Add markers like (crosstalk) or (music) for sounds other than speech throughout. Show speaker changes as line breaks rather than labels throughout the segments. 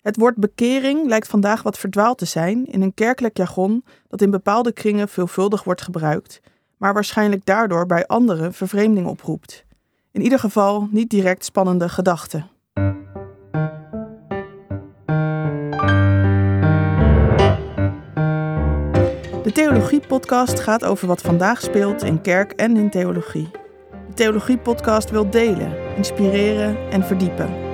Het woord bekering lijkt vandaag wat verdwaald te zijn in een kerkelijk jargon dat in bepaalde kringen veelvuldig wordt gebruikt, maar waarschijnlijk daardoor bij anderen vervreemding oproept. In ieder geval niet direct spannende gedachten. De Theologie-podcast gaat over wat vandaag speelt in kerk en in theologie. De Theologie-podcast wil delen, inspireren en verdiepen.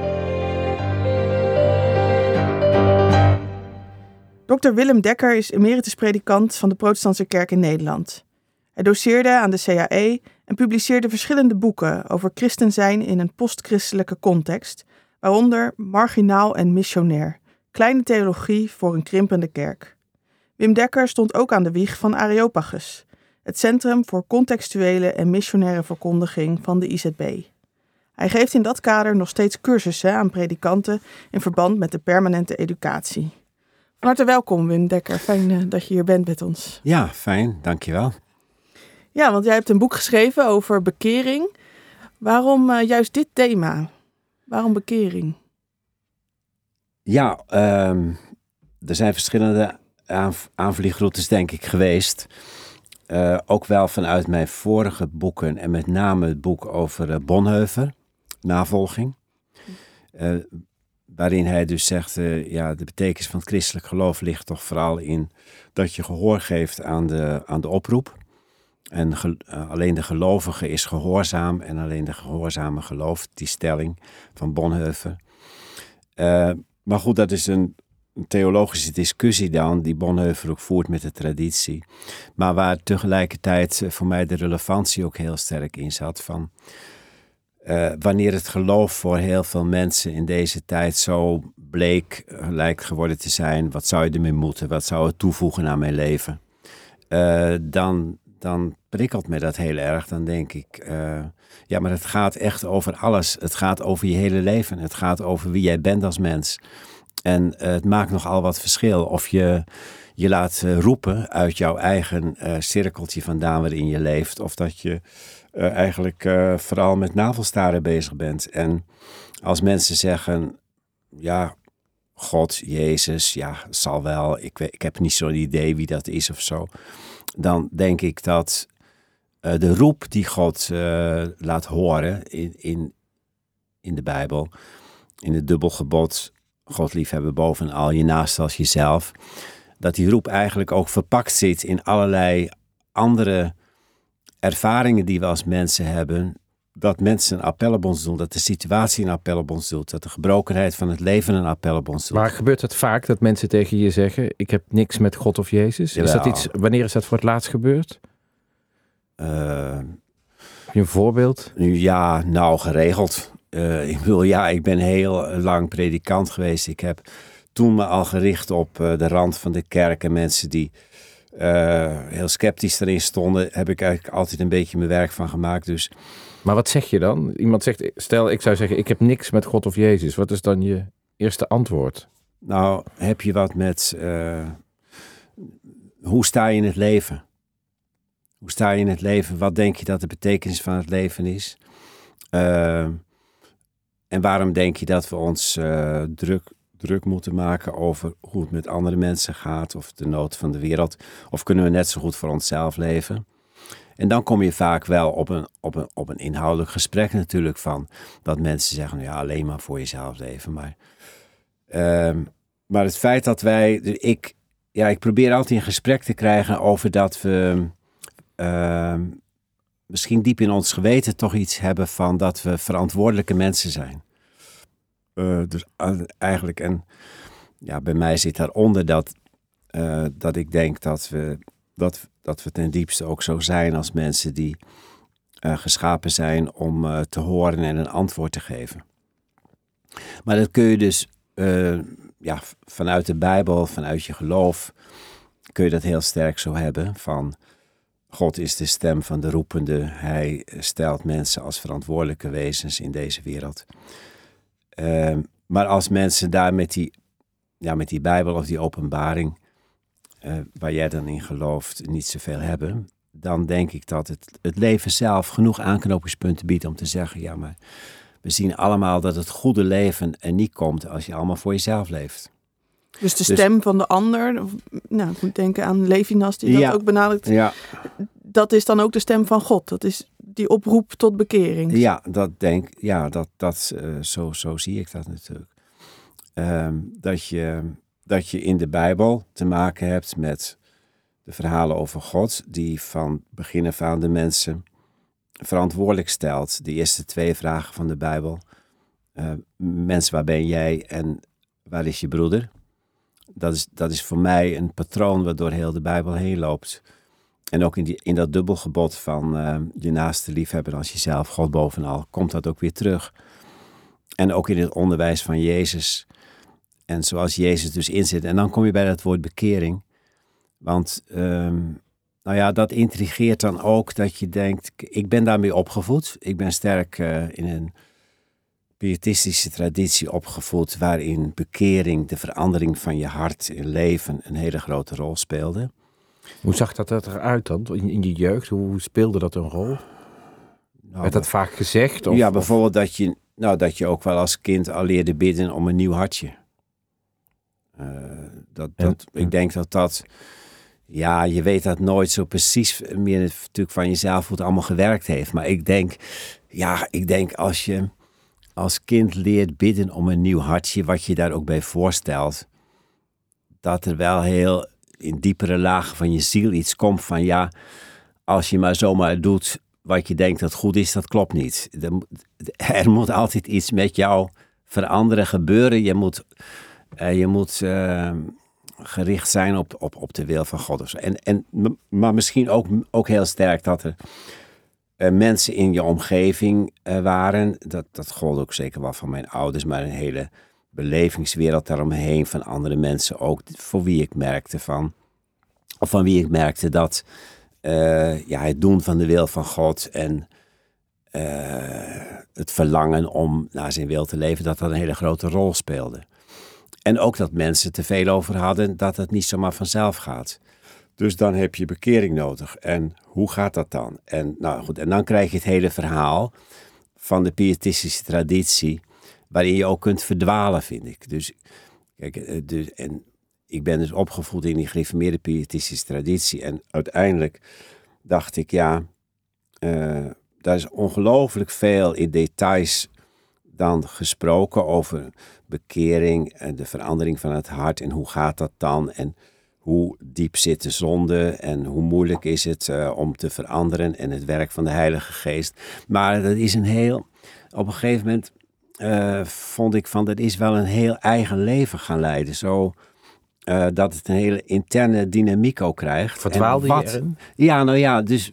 Dr. Willem Dekker is emeritus predikant van de Protestantse Kerk in Nederland. Hij doceerde aan de CAE en publiceerde verschillende boeken over christen zijn in een postchristelijke context, waaronder Marginaal en Missionair, Kleine Theologie voor een krimpende kerk. Wim Dekker stond ook aan de wieg van Areopagus, het Centrum voor Contextuele en Missionaire Verkondiging van de IZB. Hij geeft in dat kader nog steeds cursussen aan predikanten in verband met de permanente educatie. Harte welkom, Wim Dekker. Fijn uh, dat je hier bent met ons.
Ja, fijn. Dankjewel.
Ja, want jij hebt een boek geschreven over bekering. Waarom uh, juist dit thema? Waarom bekering?
Ja, um, er zijn verschillende aanv aanvliegroutes, denk ik, geweest. Uh, ook wel vanuit mijn vorige boeken en met name het boek over Bonhoeffer, navolging. Uh, waarin hij dus zegt, uh, ja, de betekenis van het christelijk geloof ligt toch vooral in dat je gehoor geeft aan de, aan de oproep. En ge, uh, alleen de gelovige is gehoorzaam en alleen de gehoorzame gelooft, die stelling van Bonhoeffer. Uh, maar goed, dat is een, een theologische discussie dan, die Bonhoeffer ook voert met de traditie. Maar waar tegelijkertijd voor mij de relevantie ook heel sterk in zat van... Uh, wanneer het geloof voor heel veel mensen in deze tijd zo bleek uh, lijkt geworden te zijn, wat zou je ermee moeten, wat zou het toevoegen aan mijn leven, uh, dan, dan prikkelt me dat heel erg. Dan denk ik, ja, maar het gaat echt over alles. Het gaat over je hele leven. Het gaat over wie jij bent als mens. En het maakt nogal wat verschil of je je laat roepen uit jouw eigen cirkeltje vandaan waarin je leeft, of dat je uh, eigenlijk vooral met navelstaren bezig bent. En als mensen zeggen, ja, God, Jezus, ja, zal wel, ik, ik heb niet zo'n idee wie dat is of zo. Dan denk ik dat de roep die God laat horen in, in, in de Bijbel, in het dubbelgebod, God liefhebben boven al je naast als jezelf, dat die roep eigenlijk ook verpakt zit in allerlei andere ervaringen die we als mensen hebben, dat mensen een appel op ons doen, dat de situatie een appel op ons doet, dat de gebrokenheid van het leven een appel op ons doet.
Maar gebeurt het vaak dat mensen tegen je zeggen: Ik heb niks met God of Jezus? Jawel. Is dat iets, wanneer is dat voor het laatst gebeurd?
Uh,
heb je een voorbeeld?
Ja, nou, geregeld. Uh, ik bedoel, ja, ik ben heel lang predikant geweest. Ik heb toen me al gericht op uh, de rand van de kerk en mensen die uh, heel sceptisch erin stonden, heb ik eigenlijk altijd een beetje mijn werk van gemaakt. Dus.
Maar wat zeg je dan? Iemand zegt, stel ik zou zeggen, ik heb niks met God of Jezus. Wat is dan je eerste antwoord?
Nou, heb je wat met, uh, hoe sta je in het leven? Hoe sta je in het leven? Wat denk je dat de betekenis van het leven is? Uh, en waarom denk je dat we ons druk druk moeten maken over hoe het met andere mensen gaat of de nood van de wereld? Of kunnen we net zo goed voor onszelf leven? En dan kom je vaak wel op een, op een, op een inhoudelijk gesprek natuurlijk van dat mensen zeggen, ja, alleen maar voor jezelf leven. Maar, uh, maar het feit dat wij, ik, ja, ik probeer altijd een gesprek te krijgen over dat we uh, misschien diep in ons geweten toch iets hebben van dat we verantwoordelijke mensen zijn. Uh, dus eigenlijk, en ja, bij mij zit daaronder dat, uh, dat ik denk dat we, dat, dat we ten diepste ook zo zijn als mensen die uh, geschapen zijn om te horen en een antwoord te geven. Maar dat kun je dus ja, vanuit de Bijbel, vanuit je geloof, kun je dat heel sterk zo hebben van God is de stem van de roepende. Hij stelt mensen als verantwoordelijke wezens in deze wereld. Uh, maar als mensen daar met die, ja, met die Bijbel of die openbaring, uh, waar jij dan in gelooft, niet zoveel hebben, dan denk ik dat het, het leven zelf genoeg aanknopingspunten biedt om te zeggen: ja, maar we zien allemaal dat het goede leven er niet komt als je allemaal voor jezelf leeft.
Dus de stem van de ander, nou, ik moet denken aan Levinas die dat
Ja.
ook benadrukt.
Ja,
Dat is dan ook de stem van God. Dat is die oproep tot bekering.
ja dat denk ja, dat, dat, eh, zo, zo zie ik dat natuurlijk. Ehm, dat, je, dat je in de Bijbel te maken hebt met de verhalen over God, die van begin af aan de mensen verantwoordelijk stelt. De eerste twee vragen van de Bijbel. Eh, mens, waar ben jij en waar is je broeder? Dat is, dat is voor mij een patroon wat door heel de Bijbel heen loopt. En ook in, die, in dat dubbelgebod van eh, je naaste liefhebben als jezelf, God bovenal, komt dat ook weer terug. En ook in het onderwijs van Jezus. En zoals Jezus dus inzit. En dan kom je bij dat woord bekering. Want, ehm, nou ja, dat intrigeert dan ook dat je denkt, ik ben daarmee opgevoed. Ik ben sterk eh, in een pietistische traditie opgevoed waarin bekering, de verandering van je hart en leven een hele grote rol speelde.
Hoe zag dat eruit dan? In, in je jeugd, hoe speelde dat een rol?
Nou,
Werd dat vaak gezegd? Of,
ja,
of-
bijvoorbeeld dat je, nou, dat je ook wel als kind al leerde bidden om een nieuw hartje. Eh, dat,
En-
dat, ik denk dat dat, ja, je weet dat nooit zo precies meer natuurlijk van jezelf hoe het allemaal gewerkt heeft. Maar ik denk, ja, ik denk als je als kind leert bidden om een nieuw hartje, wat je daar ook bij voorstelt, dat er wel heel in diepere lagen van je ziel iets komt van, ja, als je maar zomaar doet wat je denkt dat goed is, dat klopt niet. Er, moet- altijd iets met jou veranderen, gebeuren. Je moet, eh, je moet eh, gericht zijn op, op, op de wil van God. En, en, maar misschien ook, ook heel sterk dat er eh, mensen in je omgeving eh, waren. Dat, dat gold ook zeker wel van mijn ouders, maar een hele belevingswereld daaromheen van andere mensen ook. Voor wie ik merkte van, of van wie ik merkte dat eh, ja, het doen van de wil van God en eh, het verlangen om naar zijn wil te leven, dat dat een hele grote rol speelde. En ook dat mensen te veel over hadden dat het niet zomaar vanzelf gaat. Dus dan heb je bekering nodig. En hoe gaat dat dan? En, nou goed, en dan krijg je het hele verhaal van de pietistische traditie, waarin je ook kunt verdwalen, vind ik. Dus, kijk, eh, dus, en ik ben dus opgevoed in die gereformeerde pietistische traditie. En uiteindelijk dacht ik, ja, eh, daar is ongelooflijk veel in details dan gesproken over bekering en de verandering van het hart. En hoe gaat dat dan? En hoe diep zit de zonde en hoe moeilijk is het eh, om te veranderen en het werk van de Heilige Geest. Maar dat is een heel, op een gegeven moment eh, vond ik van dat is wel een heel eigen leven gaan leiden. Zo eh, dat het een hele interne dynamiek ook krijgt.
Verdwaalde je
wat-
erin?
Ja, nou ja, dus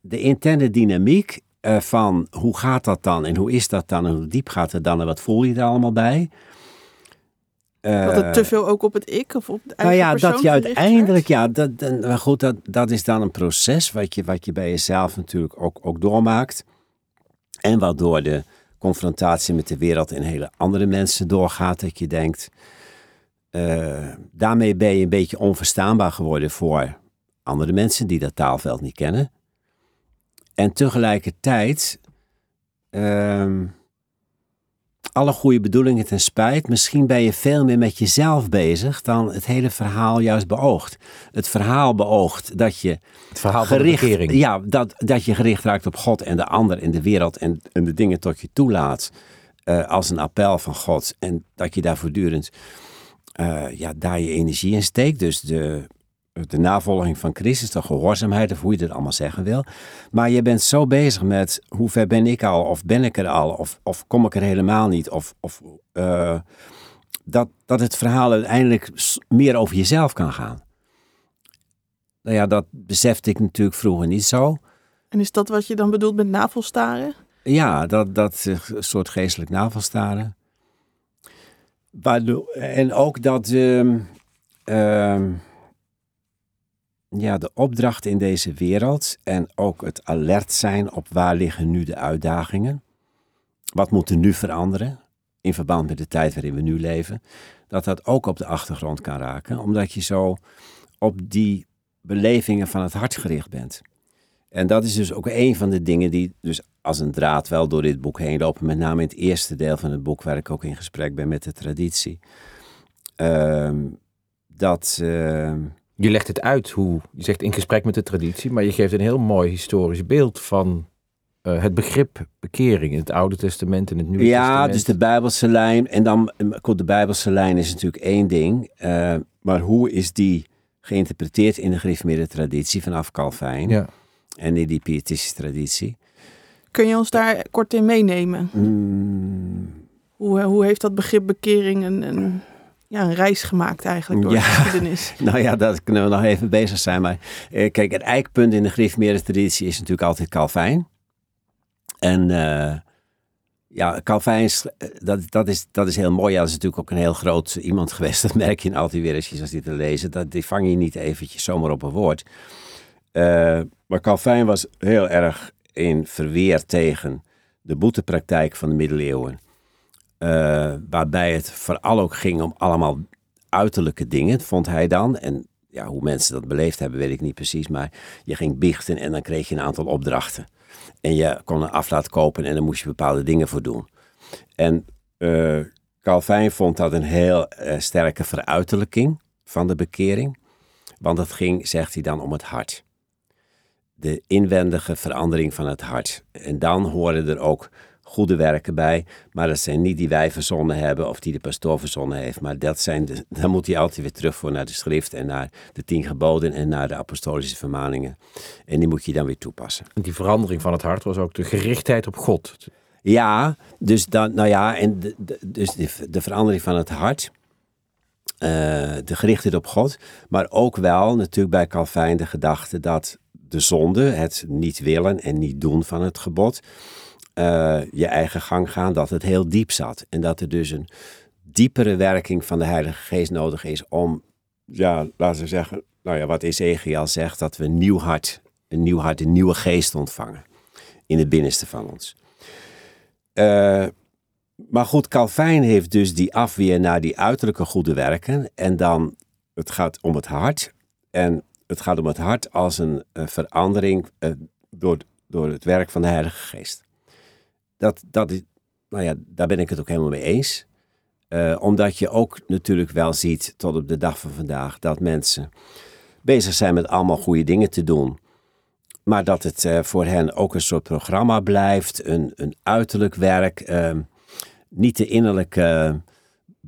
de interne dynamiek eh, van hoe gaat dat dan en hoe is dat dan en hoe diep gaat het dan en wat voel je er allemaal bij.
Dat het te veel ook op het ik of op de
nou
eigen
ja,
persoon
dat je uiteindelijk, ja, dat, dat- maar goed, dat, dat is dan een proces wat je, wat je bij jezelf natuurlijk ook, ook doormaakt. En waardoor de confrontatie met de wereld en hele andere mensen doorgaat. Dat je denkt, eh, daarmee ben je een beetje onverstaanbaar geworden voor andere mensen die dat taalveld niet kennen. En tegelijkertijd, ehm, alle goede bedoelingen ten spijt, misschien ben je veel meer met jezelf bezig dan het hele verhaal juist beoogt. Het verhaal beoogt dat je
Het verhaal van de bekering.
ja, dat, dat je gericht raakt op God en de ander en de wereld en, en de dingen tot je toelaat eh, als een appel van God. En dat je daar voortdurend eh, ja, daar je energie in steekt. Dus de, de navolging van Christus, de gehoorzaamheid, of hoe je dat allemaal zeggen wil. Maar je bent zo bezig met hoe ver ben ik al, of ben ik er al, of, of kom ik er helemaal niet, of, of eh, dat, dat het verhaal uiteindelijk meer over jezelf kan gaan. Nou ja, dat besefte ik natuurlijk vroeger niet zo.
En is dat wat je dan bedoelt met navelstaren?
Ja, dat, dat eh, soort geestelijk navelstaren. En ook dat ehm, ehm, ja, de opdracht in deze wereld en ook het alert zijn op waar liggen nu de uitdagingen. Wat moet er nu veranderen in verband met de tijd waarin we nu leven. Dat dat ook op de achtergrond kan raken, omdat je zo op die belevingen van het hart gericht bent. En dat is dus ook een van de dingen die dus als een draad wel door dit boek heen lopen. Met name in het eerste deel van het boek, waar ik ook in gesprek ben met de traditie. Ehm, dat. ehm,
Je legt het uit hoe, je zegt in gesprek met de traditie, maar je geeft een heel mooi historisch beeld van eh, het begrip bekering in het Oude Testament en het Nieuwe
ja,
Testament.
dus de Bijbelse lijn. En dan, goed, de Bijbelse lijn is natuurlijk één ding. eh, maar hoe is die geïnterpreteerd in de gereformeerde traditie vanaf Calvijn
Ja.
en in die pietistische traditie?
Kun je ons daar kort in meenemen?
Mm,
Hoe, hoe heeft dat begrip bekering een, een, ja, een reis gemaakt eigenlijk door
Ja.
de geschiedenis? (laughs)
Nou ja, daar kunnen we nog even bezig zijn. Maar eh, kijk, het eikpunt in de gereformeerde traditie is natuurlijk altijd Calvijn. En eh, ja, Calvijn, is- eh, dat, dat, is, dat is heel mooi. Dat is natuurlijk ook een heel groot iemand geweest. Dat merk je altijd weer als je dit te lezen. Dat, die vang je niet eventjes zomaar op een woord. Eh, maar Calvijn was heel erg in verweer tegen de boetepraktijk van de middeleeuwen. Eh, waarbij het vooral ook ging om allemaal uiterlijke dingen, vond hij dan. En ja, hoe mensen dat beleefd hebben, weet ik niet precies. Maar je ging biechten en dan kreeg je een aantal opdrachten. En je kon een aflaat kopen en daar moest je bepaalde dingen voor doen. En Calvijn vond dat een heel eh, sterke veruiterlijking van de bekering. Want het ging, zegt hij dan, om het hart. De inwendige verandering van het hart. En dan horen er ook goede werken bij. Maar dat zijn niet die wij verzonnen hebben of die de pastoor verzonnen heeft. Maar dat zijn de, dan moet hij altijd weer terug voor naar de schrift en naar de tien geboden en naar de apostolische vermaningen. En die moet je dan weer toepassen.
Die verandering van het hart was ook de gerichtheid op God.
Ja, dus dan, nou ja, en de, de- dus de, de verandering van het hart, eh, de gerichtheid op God, maar ook wel natuurlijk bij Calvijn de gedachte dat de zonde, het niet willen en niet doen van het gebod, eh, je eigen gang gaan, dat het heel diep zat. En dat er dus een diepere werking van de Heilige Geest nodig is om, ja, laten we zeggen, nou ja, wat Ezekiel zegt, dat we een nieuw hart, een nieuw hart, een nieuwe geest ontvangen in het binnenste van ons. Eh, maar goed, Calvijn heeft dus die afweer naar die uiterlijke goede werken. En dan, het gaat om het hart. En het gaat om het hart als een verandering eh, door, door het werk van de Heilige Geest. Dat, dat nou ja, daar ben ik het ook helemaal mee eens. Eh, omdat je ook natuurlijk wel ziet tot op de dag van vandaag dat mensen bezig zijn met allemaal goede dingen te doen. Maar dat het eh, voor hen ook een soort programma blijft, een, een uiterlijk werk. ehm, niet de innerlijke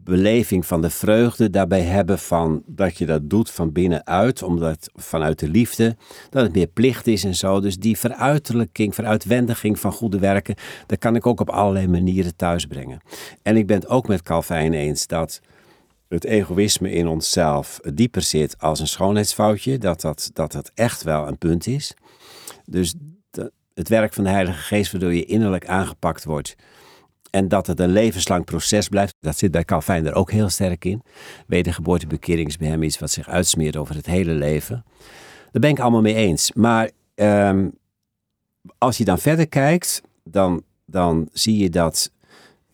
beleving van de vreugde daarbij hebben van dat je dat doet van binnenuit, omdat vanuit de liefde, dat het meer plicht is en zo. Dus die veruiterlijking, veruitwendiging van goede werken, dat kan ik ook op allerlei manieren thuisbrengen. En ik ben het ook met Calvijn eens dat het egoïsme in onszelf dieper zit als een schoonheidsfoutje, dat dat, dat, echt wel een punt is. Dus het werk van de Heilige Geest, waardoor je innerlijk aangepakt wordt. En dat het een levenslang proces blijft. Dat zit bij Calvijn er ook heel sterk in. Wedergeboorte, bekering is bij hem iets wat zich uitsmeert over het hele leven. Daar ben ik allemaal mee eens. Maar ehm, als je dan verder kijkt, dan, dan zie je dat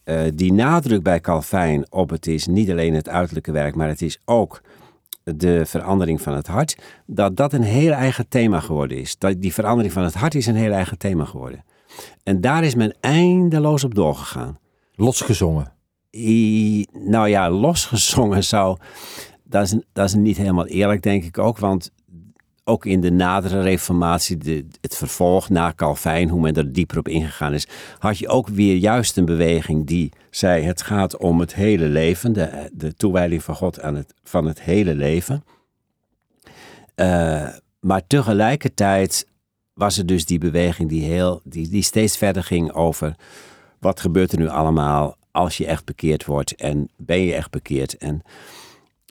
eh, die nadruk bij Calvijn op het is niet alleen het uiterlijke werk, maar het is ook de verandering van het hart, dat dat een heel eigen thema geworden is. Dat die verandering van het hart is een heel eigen thema geworden. En daar is men eindeloos op doorgegaan.
Losgezongen.
I- nou ja, losgezongen zou. Dat is, dat is niet helemaal eerlijk, denk ik ook. Want ook in de nadere reformatie, de, het vervolg na Calvijn, hoe men er dieper op ingegaan is, had je ook weer juist een beweging die zei: het gaat om het hele leven, de, de toewijding van God aan het, van het hele leven. Eh, maar tegelijkertijd was er dus die beweging die, heel, die, die steeds verder ging over wat gebeurt er nu allemaal als je echt bekeerd wordt en ben je echt bekeerd. En,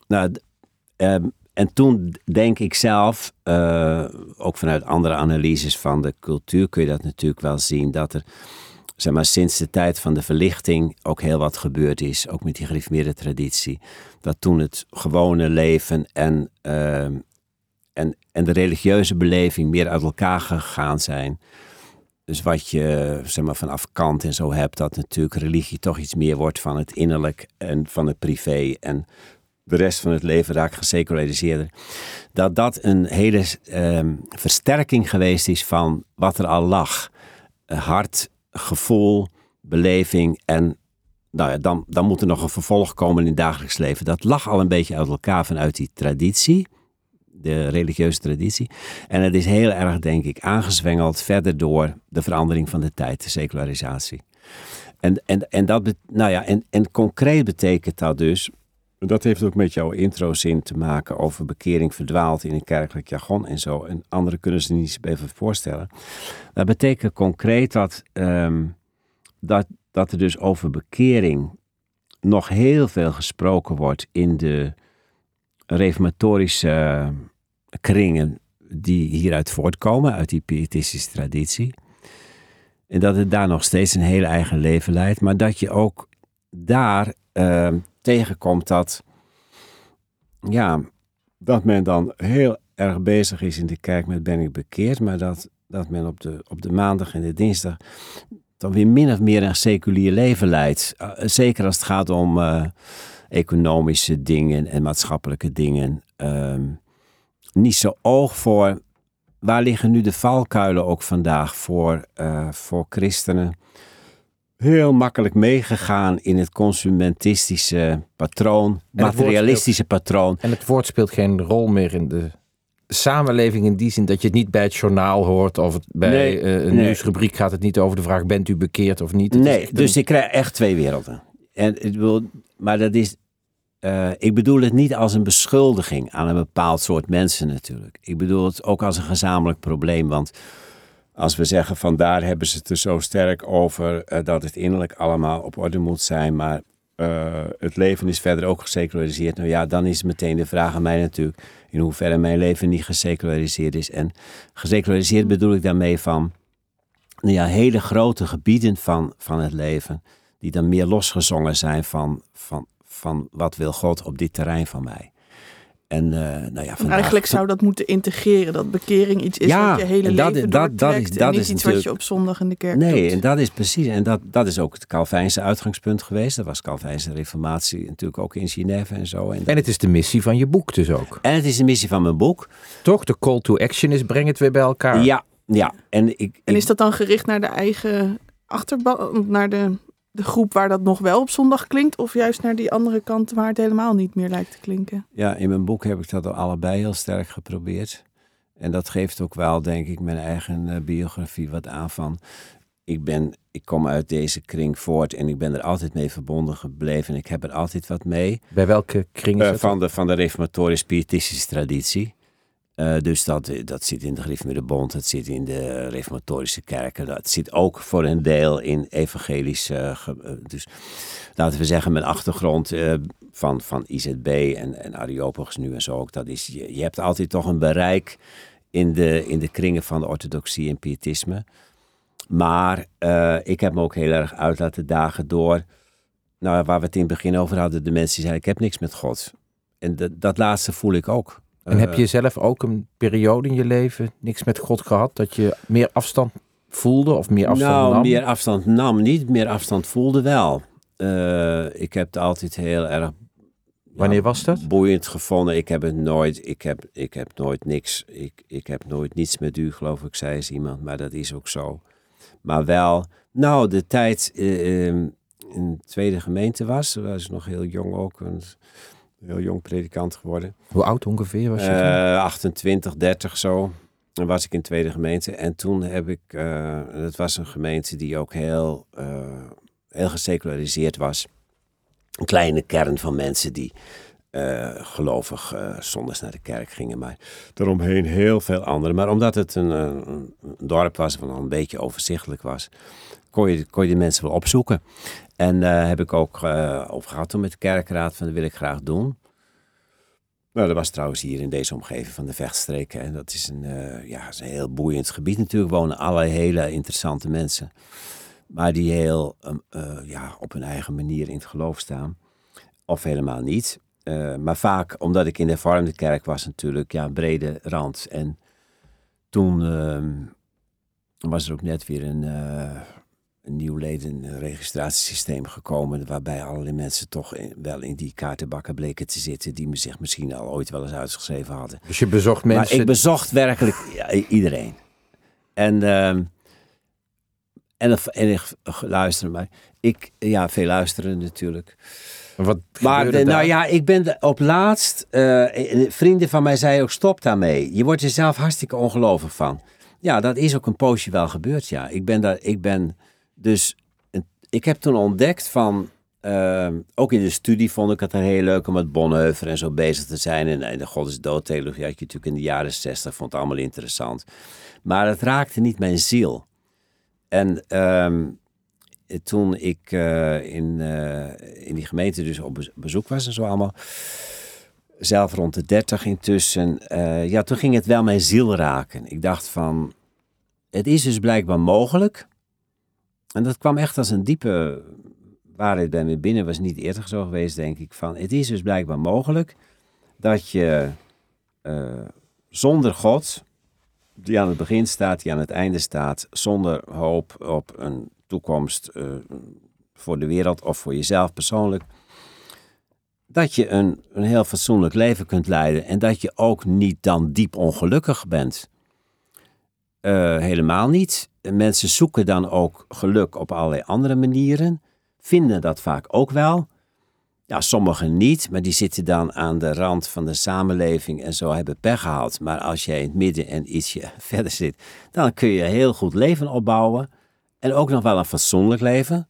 nou, ehm, en toen denk ik zelf, eh, ook vanuit andere analyses van de cultuur kun je dat natuurlijk wel zien, dat er zeg maar, sinds de tijd van de verlichting ook heel wat gebeurd is, ook met die gereformeerde traditie. Dat toen het gewone leven en, ehm, en, en de religieuze beleving meer uit elkaar gegaan zijn. Dus wat je zeg maar, vanaf Kant en zo hebt, dat natuurlijk religie toch iets meer wordt van het innerlijk en van het privé. En de rest van het leven raak geseculariseerder. Dat dat een hele ehm, versterking geweest is van wat er al lag. hart, gevoel, beleving en nou ja, dan, dan moet er nog een vervolg komen in het dagelijks leven. Dat lag al een beetje uit elkaar vanuit die traditie, de religieuze traditie. En het is heel erg, denk ik, aangezwengeld verder door de verandering van de tijd, de secularisatie. En, en, en, dat, nou ja, en, en concreet betekent dat dus, dat heeft ook met jouw introzin te maken over bekering verdwaald in een kerkelijk jargon en zo. En anderen kunnen ze niet even voorstellen. Dat betekent concreet dat, ehm, dat, dat er dus over bekering nog heel veel gesproken wordt in de reformatorische kringen die hieruit voortkomen, uit die pietistische traditie. En dat het daar nog steeds een heel eigen leven leidt, maar dat je ook daar uh, tegenkomt dat, ja, dat men dan heel erg bezig is in de kerk met ben ik bekeerd, maar dat, dat men op de, op de maandag en de dinsdag dan weer min of meer een seculier leven leidt. Eh, zeker als het gaat om uh, economische dingen en maatschappelijke dingen. Ehm, niet zo oog voor waar liggen nu de valkuilen ook vandaag voor, uh, voor christenen. Heel makkelijk meegegaan in het consumentistische patroon, materialistische patroon.
En het woord speelt geen rol meer in de samenleving in die zin dat je het niet bij het journaal hoort of het bij nee, uh, een nieuwsrubriek gaat het niet over de vraag bent u bekeerd of niet.
nee, dus ik krijg echt twee werelden. En ik wil, maar dat is, uh, ik bedoel het niet als een beschuldiging aan een bepaald soort mensen natuurlijk. Ik bedoel het ook als een gezamenlijk probleem, want als we zeggen van daar hebben ze het er zo sterk over uh, dat het innerlijk allemaal op orde moet zijn, maar uh, het leven is verder ook geseculariseerd. Nou ja, dan is meteen de vraag aan mij natuurlijk in hoeverre mijn leven niet geseculariseerd is. En geseculariseerd bedoel ik daarmee van nou ja, hele grote gebieden van, van het leven, die dan meer losgezongen zijn van, van, van wat wil God op dit terrein van mij. En, uh, nou ja, vandaag...
Eigenlijk zou dat moeten integreren, dat bekering iets is ja, wat je hele dat, leven dat, dat is, dat en niet is iets wat je op zondag in de kerk
nee,
doet.
en dat is precies, en dat, dat is ook het Calvijnse uitgangspunt geweest. Dat was Calvijnse reformatie natuurlijk ook in Genève en zo.
En, en het is de missie van je boek dus ook.
En het is de missie van mijn boek.
Toch, de call to action is breng het weer bij elkaar.
Ja, ja. En, ik,
en is dat dan gericht naar de eigen achterban, naar de de groep waar dat nog wel op zondag klinkt, of juist naar die andere kant waar het helemaal niet meer lijkt te klinken?
Ja, in mijn boek heb ik dat allebei heel sterk geprobeerd. En dat geeft ook wel, denk ik, mijn eigen uh, biografie wat aan van. Ik, ben, ik kom uit deze kring voort en ik ben er altijd mee verbonden gebleven. En ik heb er altijd wat mee.
Bij welke kring? Uh,
van, de, van de reformatorisch-pietistische traditie. Uh, dus dat, dat zit in de Bond, dat zit in de reformatorische kerken, dat zit ook voor een deel in evangelische, uh, dus laten we zeggen mijn achtergrond van, van IZB en, en Areopagus nu en zo ook, dat is, je, je hebt altijd toch een bereik in de, in de kringen van de orthodoxie en pietisme. Maar ik heb me ook heel erg uit laten dagen door, nou, waar we het in het begin over hadden, de mensen die zeiden, ik heb niks met God. En dat laatste voel ik ook.
En heb je zelf ook een periode in je leven niks met God gehad? Dat je meer afstand voelde of meer afstand
nou,
nam?
meer afstand nam niet, meer afstand voelde wel. Uh, ik heb het altijd heel erg
Wanneer was dat?
Boeiend gevonden. Ik heb het nooit, ik heb, ik heb nooit niks, ik, ik heb nooit niets met u, geloof ik, zei eens iemand, maar dat is ook zo. Maar wel, nou, de tijd uh, in de tweede gemeente was, was nog heel jong ook, heel jong predikant geworden.
Hoe oud ongeveer was je?
Uh, 28, 30 zo. Dan was ik in tweede gemeente. En toen heb ik, uh, dat was een gemeente die ook heel, uh, heel geseculariseerd was. Een kleine kern van mensen die uh, gelovig zondags naar de kerk gingen. Maar daaromheen heel veel anderen. Maar omdat het een, een dorp was wat een beetje overzichtelijk was, kon je, kon je de mensen wel opzoeken. En uh, heb ik ook over gehad toen met de kerkraad van dat wil ik graag doen. Nou, dat was trouwens hier in deze omgeving van de vechtstreken. En dat is een, ja, is een heel boeiend gebied natuurlijk. Wonen allerlei hele interessante mensen. Maar die heel um, ja, op hun eigen manier in het geloof staan. Of helemaal niet. Maar vaak, omdat ik in de hervormde kerk was natuurlijk, ja, een brede rand. En toen ehm, was er ook net weer een een nieuw ledenregistratiesysteem gekomen. Waarbij allerlei mensen toch wel in die kaartenbakken bleken te zitten. Die me zich misschien al ooit wel eens uitgeschreven hadden.
Dus je bezocht mensen?
Maar ik bezocht werkelijk iedereen. En, uh, en, en ik luisteren. Maar ik, ja, veel luisteren natuurlijk.
Wat
maar de, nou ja, ik ben op laatst. Uh, vrienden van mij zeiden ook: stop daarmee. Je wordt er zelf hartstikke ongelovig van. Ja, dat is ook een poosje wel gebeurd. Ja, ik ben daar. Ik ben dus. Ik heb toen ontdekt van. Uh, ook in de studie vond ik het heel leuk om met Bonhoeffer en zo bezig te zijn. En, en de God is dood-theologie had je natuurlijk in de jaren zestig. Vond het allemaal interessant. Maar het raakte niet mijn ziel. En uh, toen ik uh, in, uh, in die gemeente dus op bezoek was en zo allemaal. Zelf rond de dertig intussen. Uh, ja, toen ging het wel mijn ziel raken. Ik dacht van, het is dus blijkbaar mogelijk. En dat kwam echt als een diepe waarheid bij me binnen. Was niet eerder zo geweest, denk ik. Van, het is dus blijkbaar mogelijk dat je zonder God, die aan het begin staat, die aan het einde staat, zonder hoop op een toekomst uh, voor de wereld of voor jezelf persoonlijk. Dat je een, een heel fatsoenlijk leven kunt leiden en dat je ook niet dan diep ongelukkig bent. Uh, helemaal niet. Mensen zoeken dan ook geluk op allerlei andere manieren, vinden dat vaak ook wel. Ja, sommigen niet, maar die zitten dan aan de rand van de samenleving en zo hebben pech gehad. Maar als jij in het midden en ietsje (laughs) verder zit, dan kun je heel goed leven opbouwen. En ook nog wel een fatsoenlijk leven.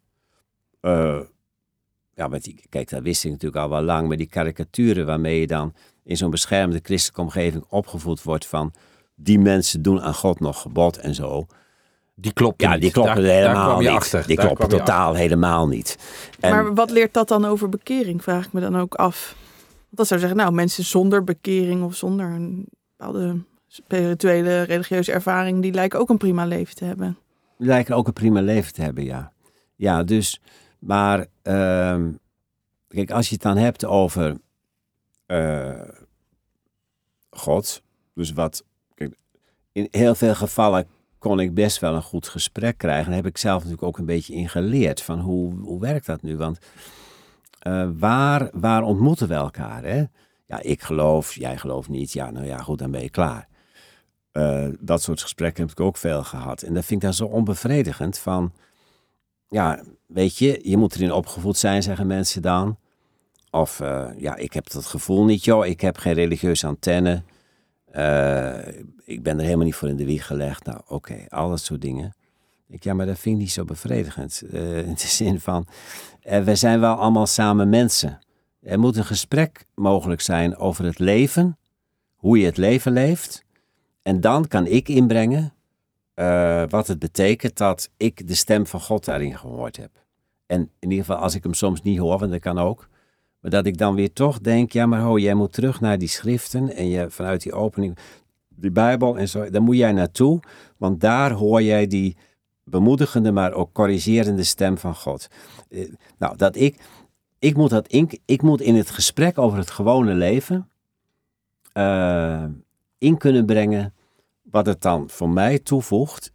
Uh, ja, met die, kijk, dat wist ik natuurlijk al wel lang. Maar die karikaturen waarmee je dan in zo'n beschermde christelijke omgeving opgevoed wordt van... die mensen doen aan God nog gebod en zo.
Die kloppen
Ja, die kloppen daar, helemaal daar niet. Achter. Die daar kloppen totaal helemaal niet.
En, maar wat leert dat dan over bekering, vraag ik me dan ook af. Dat zou zeggen, nou, mensen zonder bekering of zonder een bepaalde spirituele, religieuze ervaring... die lijken ook een prima leven te hebben
lijken ook een prima leven te hebben, ja. Ja, dus, maar, uh, kijk, als je het dan hebt over uh, God, dus wat, kijk, in heel veel gevallen kon ik best wel een goed gesprek krijgen. Daar heb ik zelf natuurlijk ook een beetje in geleerd, van hoe, hoe werkt dat nu? Want uh, waar, waar ontmoeten we elkaar, hè? Ja, ik geloof, jij gelooft niet. Ja, nou ja, goed, dan ben je klaar. Uh, dat soort gesprekken heb ik ook veel gehad. En dat vind ik dan zo onbevredigend van, ja, weet je, je moet erin opgevoed zijn, zeggen mensen dan. Of, uh, ja, ik heb dat gevoel niet, joh, ik heb geen religieuze antenne. Uh, ik ben er helemaal niet voor in de wieg gelegd. Nou, oké, al dat soort dingen. Ik, ja, maar dat vind ik niet zo bevredigend. in de (laughs) zin van, we zijn wel allemaal samen mensen. Er moet een gesprek mogelijk zijn over het leven, hoe je het leven leeft en dan kan ik inbrengen uh, wat het betekent dat ik de stem van God daarin gehoord heb. En in ieder geval, als ik hem soms niet hoor, want dat kan ook. Maar dat ik dan weer toch denk, ja maar ho, jij moet terug naar die schriften. En je vanuit die opening, die Bijbel en zo, daar moet jij naartoe. Want daar hoor jij die bemoedigende, maar ook corrigerende stem van God. Uh, nou, dat ik, ik moet, dat in, ik moet in het gesprek over het gewone leven... Uh, in kunnen brengen wat het dan voor mij toevoegt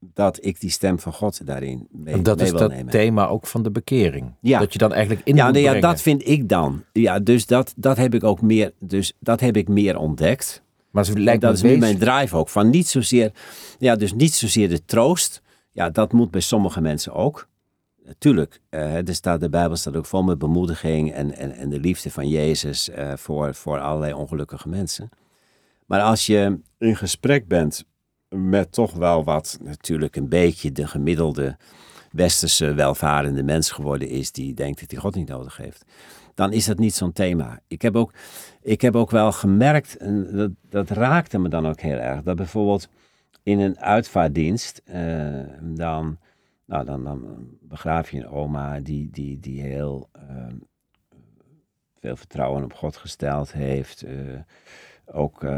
dat ik die stem van God daarin mee,
en dat
is
dat thema ook van de bekering. Ja. Dat je dan eigenlijk in ja, nee,
ja, dat vind ik dan. Ja, dus dat, dat heb ik ook meer, dus dat heb ik meer ontdekt.
Maar ze lijkt
dat is nu mijn drive ook. Van niet zozeer, ja, dus niet zozeer de troost. Ja, dat moet bij sommige mensen ook. Tuurlijk, uh, er staat, de Bijbel staat ook vol met bemoediging en, en, en de liefde van Jezus uh, voor, voor allerlei ongelukkige mensen. Maar als je in gesprek bent met toch wel wat natuurlijk een beetje de gemiddelde westerse welvarende mens geworden is die denkt dat hij God niet nodig heeft, dan is dat niet zo'n thema. Ik heb ook, ik heb ook wel gemerkt, en dat, dat raakte me dan ook heel erg, dat bijvoorbeeld in een uitvaartdienst, uh, dan, nou, dan, dan begraaf je een oma die, die, die heel uh, veel vertrouwen op God gesteld heeft. Uh, ook, uh,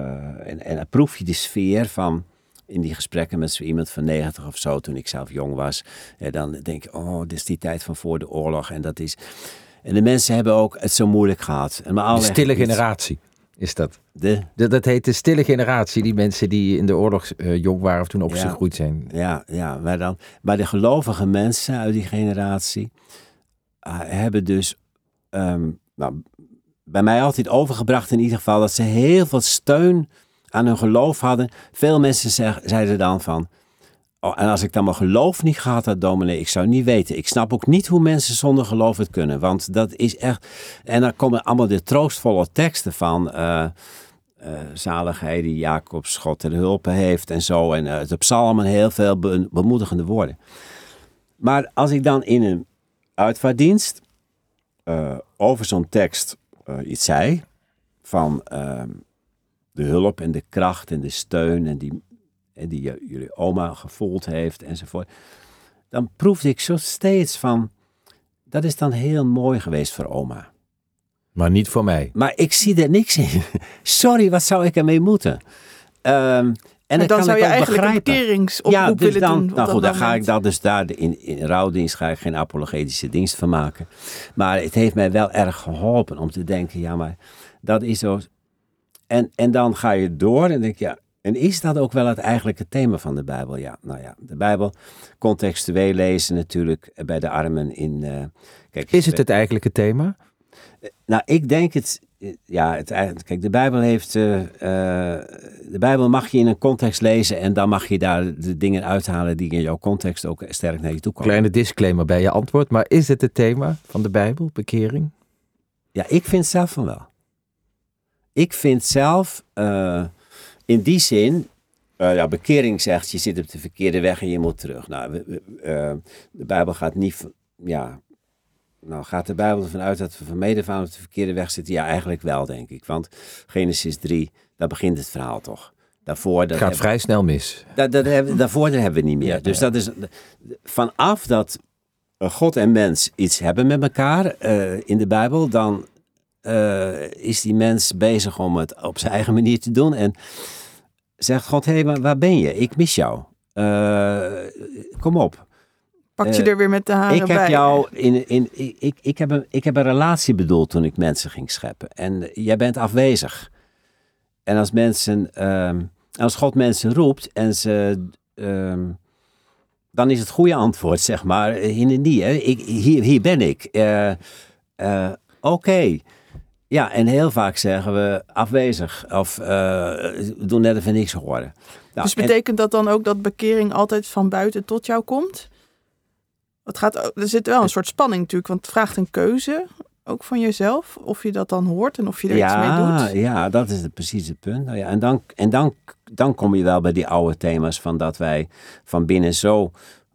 en, en dan proef je de sfeer van in die gesprekken met zo iemand van 90 of zo, toen ik zelf jong was. En dan denk ik, oh, dit is die tijd van voor de oorlog. En dat is. En de mensen hebben ook het zo moeilijk gehad. En
maar de stille generatie. is dat.
De,
Dat, dat heet de stille generatie. Die mensen die in de oorlog eh, jong waren of toen
Ja.
opgegroeid zijn.
ja, ja maar, dan, maar de gelovige mensen uit die generatie eh, hebben dus ehm, nou, bij mij altijd overgebracht in ieder geval dat ze heel veel steun aan hun geloof hadden. Veel mensen zeiden dan van, oh, en als ik dan mijn geloof niet gehad had, dominee, ik zou niet weten. Ik snap ook niet hoe mensen zonder geloof het kunnen, want dat is echt... En dan komen allemaal de troostvolle teksten van... eh eh, zalig hij die Jacobs God ter hulpe heeft en zo. En eh de psalmen heel veel be- bemoedigende woorden. Maar als ik dan in een uitvaartdienst eh, over zo'n tekst eh, iets zei, van ehm, de hulp en de kracht en de steun en die, en die jullie oma gevoeld heeft enzovoort, dan proefde ik zo steeds van, dat is dan heel mooi geweest voor oma.
Maar niet voor mij.
Maar ik zie er niks in. (laughs) Sorry, wat zou ik ermee moeten? Ehm, en
dan
kan
zou
ik
je
ook
eigenlijk een
begrijpen.
bekeringsoproep
Ja, dus
willen
dan,
doen. op
nou goed, dan ga ik dat dus daar in, in rouwdienst ga ik geen apologetische dienst van maken. Maar het heeft mij wel erg geholpen om te denken, ja, maar dat is zo. En, en dan ga je door en denk je, ja, en is dat ook wel het eigenlijke thema van de Bijbel? Ja, nou ja, de Bijbel, contextueel lezen natuurlijk bij de armen in... eh, kijk,
Is het het eigenlijke thema?
nou, ik denk het. Ja, het, kijk, de Bijbel heeft. eh, eh, de Bijbel mag je in een context lezen en dan mag je daar de dingen uithalen die in jouw context ook sterk naar je toe komen.
Kleine disclaimer bij je antwoord. Maar is het het thema van de Bijbel, bekering?
Ja, ik vind zelf van wel. Ik vind zelf eh, in die zin. ja, bekering zegt je zit op de verkeerde weg en je moet terug. Nou, de Bijbel gaat niet. Ja, nou gaat de Bijbel ervan uit dat we van mede van op de verkeerde weg zitten? Ja, eigenlijk wel, denk ik. Want Genesis 3, daar begint het verhaal toch. Daarvoor, dat
Het gaat
hebben-
vrij snel mis.
dat, dat hebben, (laughs) daarvoor dat hebben we niet meer.
Ja,
dus
ja.
dat is vanaf dat eh, God en mens iets hebben met elkaar eh, in de Bijbel, dan eh, is die mens bezig om het op zijn eigen manier te doen. En zegt God, hé, hey, waar ben je? Ik mis jou. Kom op.
Pak je
eh,
er weer met de haren
Ik heb
bij.
jou in, in, ik, ik, ik, heb een, ik heb een relatie bedoeld toen ik mensen ging scheppen. En jij bent afwezig. En als mensen, ehm, als God mensen roept en ze, ehm, dan is het goede antwoord, zeg maar, hier en die. Hè? Ik, hier, hier ben ik. Eh, eh, Oké. Ja, en heel vaak zeggen we afwezig. Of eh, we doen net even niks horen. Nou,
Dus
en-
betekent dat dan ook dat bekering altijd van buiten tot jou komt? Het gaat, er zit wel een soort spanning natuurlijk, want het vraagt een keuze, ook van jezelf, of je dat dan hoort en of je er iets mee doet.
Ja, dat is het, precies het punt. Nou ja, en dan, en dan, dan kom je wel bij die oude thema's van dat wij van binnen zo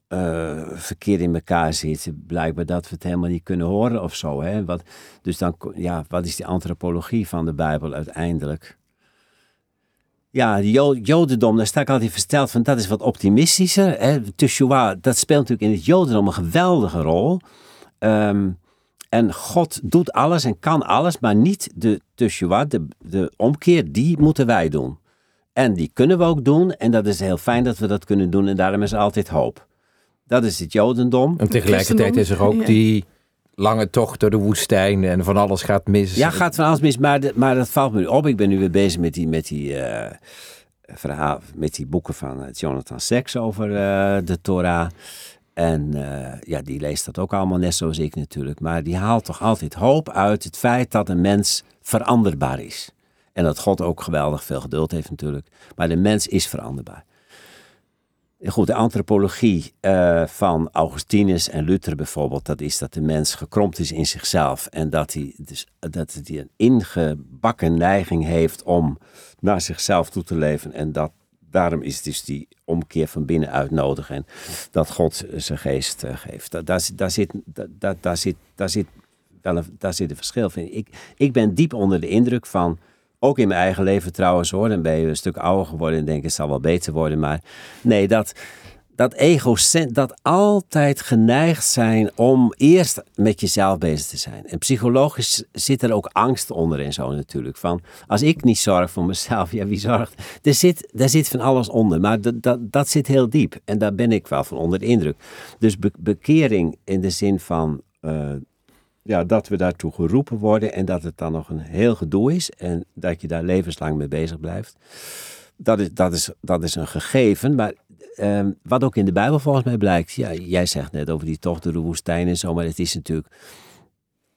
eh, verkeerd in elkaar zitten. Blijkbaar dat we het helemaal niet kunnen horen of zo. Hè? Wat, dus dan, ja, wat is die antropologie van de Bijbel uiteindelijk? Ja, de Jo- Jodendom, daar sta ik altijd versteld van, dat is wat optimistischer. Hè? Teshuvah, dat speelt natuurlijk in het Jodendom een geweldige rol. Ehm, en God doet alles en kan alles, maar niet de teshuvah, de, de omkeer, die moeten wij doen. En die kunnen we ook doen en dat is heel fijn dat we dat kunnen doen en daarom is er altijd hoop. Dat is het Jodendom.
En tegelijkertijd is er ook
Ja.
die lange tocht door de woestijn en van alles gaat mis.
Ja, gaat van alles mis, maar, maar dat valt me nu op. Ik ben nu weer bezig met die, met die, eh, verhaal, met die boeken van eh, Jonathan Sacks over eh, de Torah. En ja, die leest dat ook allemaal net zoals ik natuurlijk. Maar die haalt toch altijd hoop uit het feit dat een mens veranderbaar is. En dat God ook geweldig veel geduld heeft natuurlijk. Maar de mens is veranderbaar. Goed, de antropologie eh, van Augustinus en Luther bijvoorbeeld, dat is dat de mens gekromd is in zichzelf en dat hij, dus, dat hij een ingebakken neiging heeft om naar zichzelf toe te leven en dat daarom is dus die omkeer van binnenuit nodig en dat God zijn geest eh, geeft. Da- Daar, zit- daar, zit, da- da- daar, zit, daar, zit wel een, daar zit een verschil. Ik, ik ben diep onder de indruk van, ook in mijn eigen leven trouwens hoor, dan ben je een stuk ouder geworden en denk het zal wel beter worden, maar nee, dat, dat egocent, dat altijd geneigd zijn om eerst met jezelf bezig te zijn. En psychologisch zit er ook angst onder en zo natuurlijk. Van, als ik niet zorg voor mezelf, (laughs) ja wie zorgt? Er zit, daar zit van alles onder, maar dat, dat, dat zit heel diep. En daar ben ik wel van onder de indruk. Dus be- bekering in de zin van... eh, ja, dat we daartoe geroepen worden en dat het dan nog een heel gedoe is en dat je daar levenslang mee bezig blijft. Dat is, dat is, dat is een gegeven, maar ehm, wat ook in de Bijbel volgens mij blijkt, ja, jij zegt net over die tocht door de woestijn en zo, maar het is natuurlijk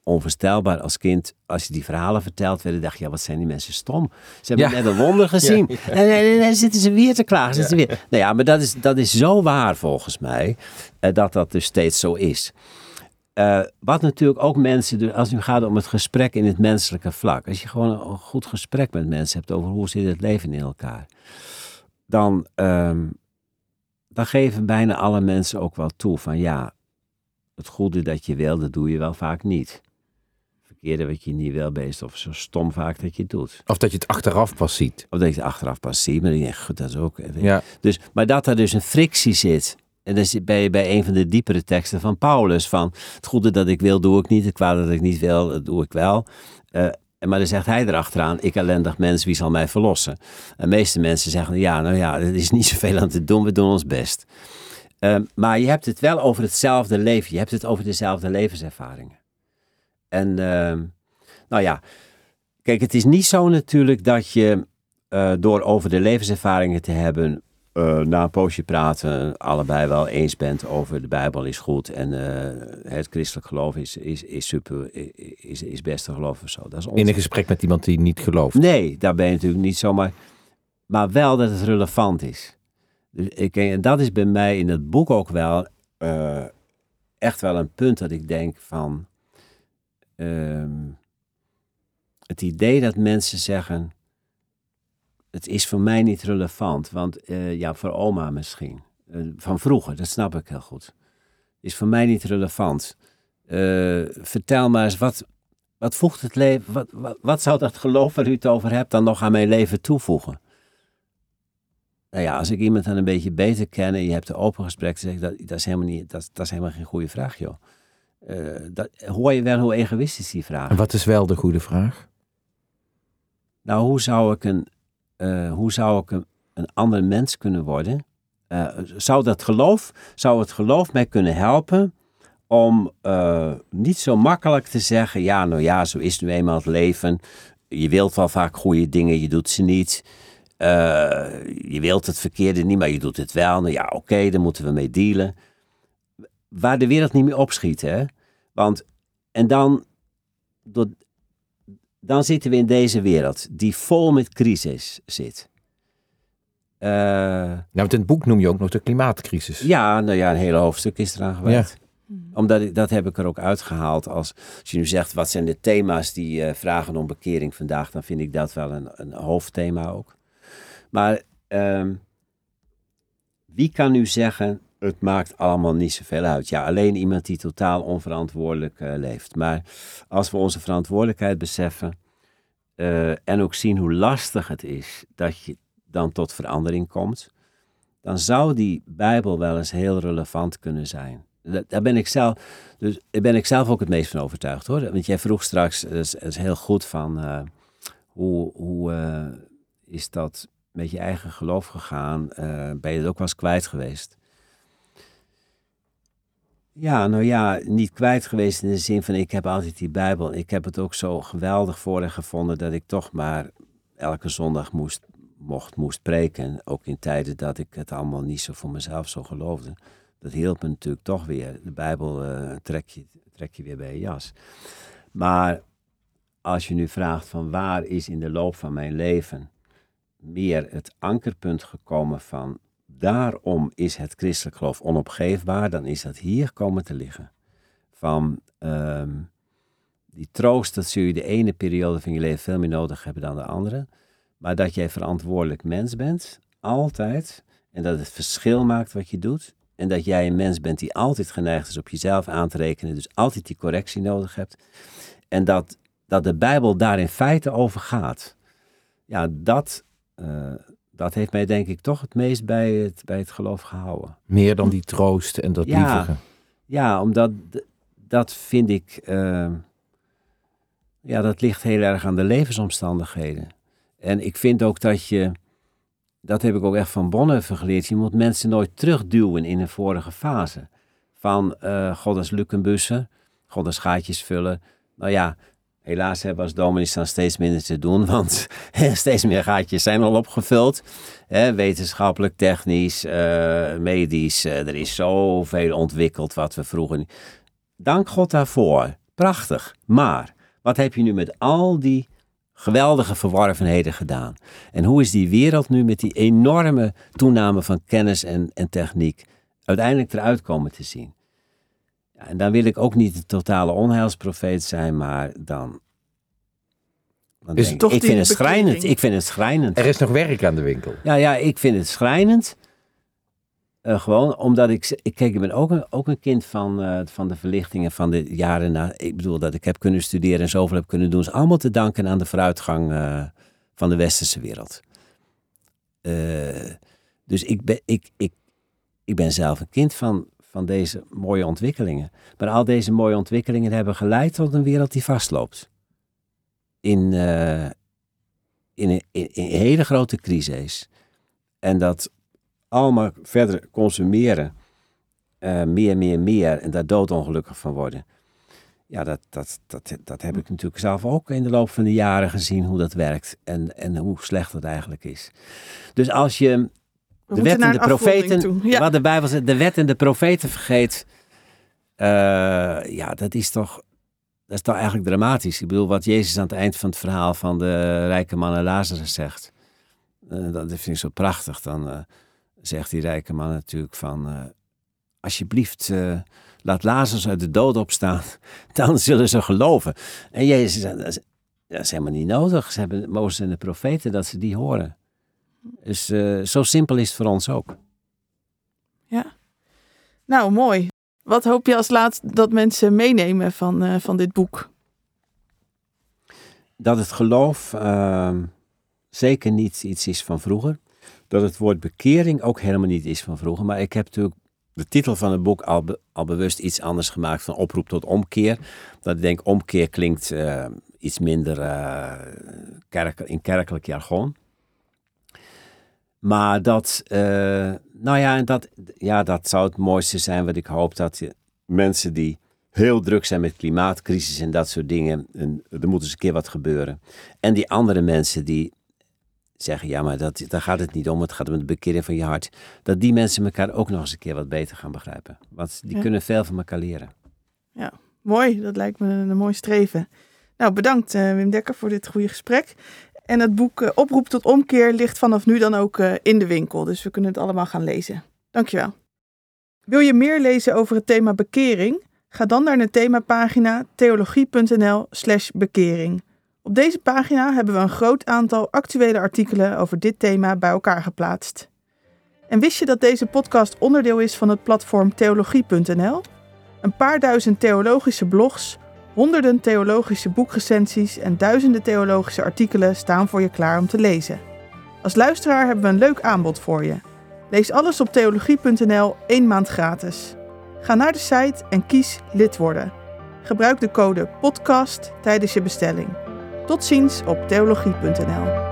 onvoorstelbaar als kind, als je die verhalen verteld werd, dacht je, ja, wat zijn die mensen stom. Ze hebben net een wonder (laughs) gezien. En, en, dan zitten ze weer te klagen. Zitten ze weer. Nou ja, maar dat is, dat is zo waar volgens mij, eh, dat dat dus steeds zo is. Uh, wat natuurlijk ook mensen doen, als het nu gaat om het gesprek in het menselijke vlak. Als je gewoon een goed gesprek met mensen hebt over hoe zit het leven in elkaar. Dan, um, dan geven bijna alle mensen ook wel toe van ja, het goede dat je wil, dat doe je wel vaak niet verkeerde wat je niet wil bezig of zo stom vaak dat je het doet.
Of dat je het achteraf pas ziet.
Of dat je het achteraf pas ziet, maar denk, goed, dat is ook... Ja. Dus, maar dat er dus een frictie zit. En dan zit bij, bij een van de diepere teksten van Paulus van... het goede dat ik wil, doe ik niet. Het kwade dat ik niet wil, dat doe ik wel. Uh, maar dan zegt hij erachteraan, ik ellendig mens, wie zal mij verlossen? De meeste mensen zeggen, ja, nou ja, er is niet (laughs) zoveel aan te doen, we doen ons best. Uh, maar je hebt het wel over hetzelfde leven, je hebt het over dezelfde levenservaringen. En uh, nou ja, kijk, het is niet zo natuurlijk dat je uh, door over de levenservaringen te hebben, uh, na een poosje praten, allebei wel eens bent over de Bijbel is goed en uh, het christelijk geloof is, is, is super, is, is best te geloven of zo. Dat is
In een gesprek met iemand die niet gelooft?
Nee, daar ben je natuurlijk niet zomaar. Maar wel dat het relevant is. Dus ik, en dat is bij mij in het boek ook wel uh, echt wel een punt dat ik denk van um, het idee dat mensen zeggen, het is voor mij niet relevant, want uh, ja, voor oma misschien. Uh, van vroeger, dat snap ik heel goed. Is voor mij niet relevant. Uh, vertel maar eens, wat, wat voegt het leven, wat, wat, wat, zou dat geloof waar u het over hebt dan nog aan mijn leven toevoegen? Nou ja, als ik iemand dan een beetje beter ken en je hebt een open gesprek, dan zeg ik dat, dat, is helemaal niet, dat, dat is helemaal geen goede vraag, joh. Dat, hoor je wel hoe egoïstisch die vraag
En wat is wel de goede vraag?
Nou, hoe zou ik een, uh, hoe zou ik een, een ander mens kunnen worden? Uh, zou dat geloof, zou het geloof mij kunnen helpen om niet zo makkelijk te zeggen, ja, nou ja, zo is nu eenmaal het leven. Je wilt wel vaak goede dingen, je doet ze niet. je wilt het verkeerde niet, maar je doet het wel. Nou ja, oké, okay, daar moeten we mee dealen waar de wereld niet meer opschiet. Hè? Want, en dan, dan zitten we in deze wereld die vol met crisis zit.
Uh, nou, in het boek noem je ook nog de klimaatcrisis.
Ja, nou ja, een hele hoofdstuk is eraan gewerkt. Ja. Omdat ik, dat heb ik er ook uitgehaald. Als, als je nu zegt, wat zijn de thema's die uh, vragen om bekering vandaag, dan vind ik dat wel een, een hoofdthema ook. Maar uh, wie kan nu zeggen, het maakt allemaal niet zoveel uit. Ja, alleen iemand die totaal onverantwoordelijk uh, leeft. Maar als we onze verantwoordelijkheid beseffen uh, en ook zien hoe lastig het is dat je dan tot verandering komt, dan zou die Bijbel wel eens heel relevant kunnen zijn. Daar ben ik zelf, dus ben ik zelf ook het meest van overtuigd hoor. Want jij vroeg straks, dat heel goed van uh, hoe, hoe is dat met je eigen geloof gegaan? ben je het ook wel eens kwijt geweest? Ja, nou ja, niet kwijt geweest in de zin van ik heb altijd die Bijbel. Ik heb het ook zo geweldig voor en gevonden dat ik toch maar elke zondag moest, mocht, moest preken. Ook in tijden dat ik het allemaal niet zo voor mezelf zo geloofde. Dat hielp me natuurlijk toch weer. De Bijbel uh, trek, je, trek je weer bij je jas. Maar als je nu vraagt van waar is in de loop van mijn leven meer het ankerpunt gekomen van daarom is het christelijk geloof onopgeefbaar, dan is dat hier komen te liggen. Van um, die troost, dat zul je de ene periode van je leven veel meer nodig hebben dan de andere. Maar dat jij verantwoordelijk mens bent, altijd. En dat het verschil maakt wat je doet. En dat jij een mens bent die altijd geneigd is op jezelf aan te rekenen, dus altijd die correctie nodig hebt. En dat, dat de Bijbel daar in feite over gaat. Ja, dat, uh, dat heeft mij denk ik toch het meest bij het, bij het geloof gehouden.
Meer dan die troost en dat
ja,
lievige.
Ja, omdat dat vind ik, uh, ja, dat ligt heel erg aan de levensomstandigheden. En ik vind ook dat je, dat heb ik ook echt van Bonhoeffer geleerd, je moet mensen nooit terugduwen in een vorige fase. Van uh, God als Luckenbussen, God de gaatjes vullen. Nou ja, helaas hebben we als dominees dan steeds minder te doen, (laughs) want steeds meer gaatjes zijn al opgevuld. Wetenschappelijk, technisch, uh, medisch. Uh, er is zoveel ontwikkeld wat we vroeger. Dank God daarvoor. Prachtig. Maar wat heb je nu met al die geweldige verworvenheden gedaan? En hoe is die wereld nu met die enorme toename van kennis en, en techniek uiteindelijk eruit komen te zien? En dan wil ik ook niet de totale onheilsprofeet zijn, maar dan. dan denk
toch
ik, vind het schrijnend. Ik vind het schrijnend.
Er is nog werk aan de winkel.
Ja, ja, ik vind het schrijnend. Eh, gewoon omdat ik, ik. Kijk, ik ben ook een, ook een kind van, eh, van de verlichtingen van de jaren na. Ik bedoel dat ik heb kunnen studeren en zoveel heb kunnen doen. Is allemaal te danken aan de vooruitgang eh, van de westerse wereld. Dus ik ben, ik, ik, ik ben zelf een kind van, van deze mooie ontwikkelingen. Maar al deze mooie ontwikkelingen hebben geleid tot een wereld die vastloopt. In, eh, in, in, hele grote crisis. En dat allemaal verder consumeren, eh, meer, meer, meer, en daar doodongelukkig van worden. Ja, dat, dat, dat, dat heb ik natuurlijk zelf ook in de loop van de jaren gezien hoe dat werkt en, en hoe slecht het eigenlijk is. Dus als je de wet en de profeten.
Ja.
wat de Bijbel zegt, de wet en de profeten vergeet, eh, ja, dat is toch, dat is toch eigenlijk dramatisch. Ik bedoel, wat Jezus aan het eind van het verhaal van de rijke man en Lazarus zegt, eh, dat vind ik zo prachtig. Dan eh, zegt die rijke man natuurlijk van, alsjeblieft, laat Lazarus uit de dood opstaan, (laughs) dan zullen ze geloven. En Jezus zegt, dat is, dat is helemaal niet nodig. Ze hebben Mozes en de profeten dat ze die horen. Dus eh, zo simpel is het voor ons ook.
Nou, mooi. Wat hoop je als laatst dat mensen meenemen van, eh, van dit boek?
Dat het geloof ehm, zeker niet iets is van vroeger. Dat het woord bekering ook helemaal niet is van vroeger. Maar ik heb natuurlijk de titel van het boek al, be- al bewust iets anders gemaakt van oproep tot omkeer. Dat ik denk omkeer klinkt eh, iets minder kerk, in kerkelijk jargon. Maar dat, eh, nou ja, en dat, ja, dat zou het mooiste zijn wat ik hoop dat je, mensen die heel druk zijn met klimaatcrisis en dat soort dingen, en er moet eens een keer wat gebeuren. En die andere mensen die zeggen, ja, maar dat, daar gaat het niet om, het gaat om de bekering van je hart. Dat die mensen elkaar ook nog eens een keer wat beter gaan begrijpen. Want die
Ja.
kunnen veel van elkaar leren.
Mooi, dat lijkt me een, een mooi streven. Nou, bedankt eh, Wim Dekker voor dit goede gesprek. En het boek eh, Oproep tot Omkeer ligt vanaf nu dan ook eh, in de winkel. Dus we kunnen het allemaal gaan lezen. Dankjewel. Wil je meer lezen over het thema bekering? Ga dan naar de themapagina theologie.nl slash bekering. Op deze pagina hebben we een groot aantal actuele artikelen over dit thema bij elkaar geplaatst. En wist je dat deze podcast onderdeel is van het platform theologie.nl? Een paar duizend theologische blogs, honderden theologische boekrecensies en duizenden theologische artikelen staan voor je klaar om te lezen. Als luisteraar hebben we een leuk aanbod voor je. Lees alles op theologie.nl één maand gratis. Ga naar de site en kies lid worden. Gebruik de code PODCAST tijdens je bestelling. Tot ziens op theologie.nl.